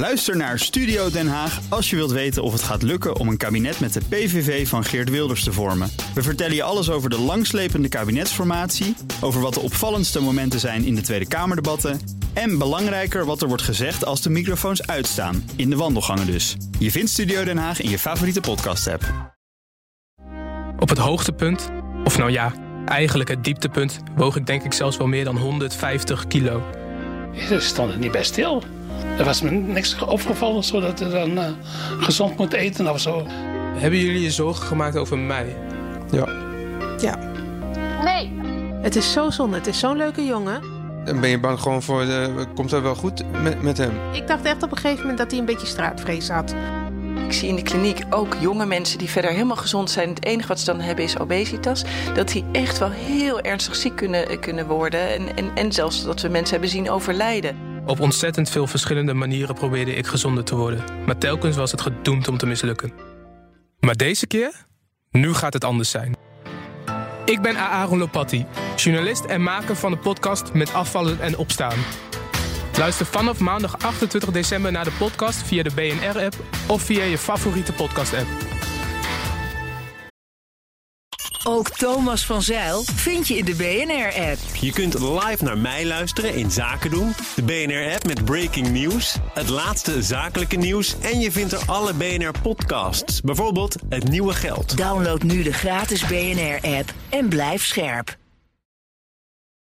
Luister naar Studio Den Haag als je wilt weten of het gaat lukken om een kabinet met de PVV van Geert Wilders te vormen. We vertellen je alles over de langslepende kabinetsformatie, over wat de opvallendste momenten zijn in de Tweede Kamerdebatten en belangrijker wat er wordt gezegd als de microfoons uitstaan, in de wandelgangen dus. Je vindt Studio Den Haag in je favoriete podcast-app. Op het hoogtepunt, of nou ja, eigenlijk het dieptepunt, woog ik denk ik zelfs wel meer dan 150 kilo. Ze stonden niet bij stil. Er was me niks opgevallen zodat je dan uh, gezond moet eten of zo. Hebben jullie je zorgen gemaakt over mij? Ja. Ja. Nee. Het is zo zonde. Het is zo'n leuke jongen. Dan ben je bang gewoon voor, de, komt dat wel goed met, met hem? Ik dacht echt op een gegeven moment dat hij een beetje straatvrees had. Ik zie in de kliniek ook jonge mensen die verder helemaal gezond zijn. Het enige wat ze dan hebben is obesitas. Dat die echt wel heel ernstig ziek kunnen, kunnen worden. En, en, en zelfs dat we mensen hebben zien overlijden. Op ontzettend veel verschillende manieren probeerde ik gezonder te worden. Maar telkens was het gedoemd om te mislukken. Maar deze keer? Nu gaat het anders zijn. Ik ben Aaron Lopatti, journalist en maker van de podcast Met Afvallen en Opstaan. Luister vanaf maandag 28 december naar de podcast via de BNR-app of via je favoriete podcast-app. Ook Thomas van Zeil vind je in de BNR-app. Je kunt live naar mij luisteren in Zaken doen, de BNR-app met breaking news, het laatste zakelijke nieuws en je vindt er alle BNR-podcasts, bijvoorbeeld Het Nieuwe Geld. Download nu de gratis BNR-app en blijf scherp.